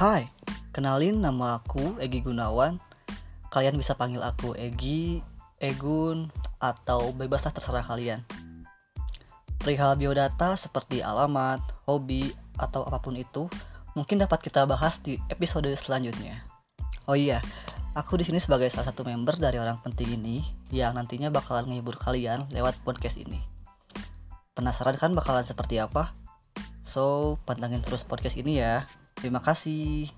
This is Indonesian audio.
Hai, kenalin nama aku Egi Gunawan. Kalian bisa panggil aku Egi, Egun, atau bebaslah terserah kalian. Perihal biodata seperti alamat, hobi, atau apa pun itu mungkin dapat kita bahas di episode selanjutnya. Oh iya, aku di sini sebagai salah satu member dari orang penting ini yang nantinya bakalan ngehibur kalian lewat podcast ini. Penasaran kan bakalan seperti apa? So, pantengin terus podcast ini ya. Terima kasih.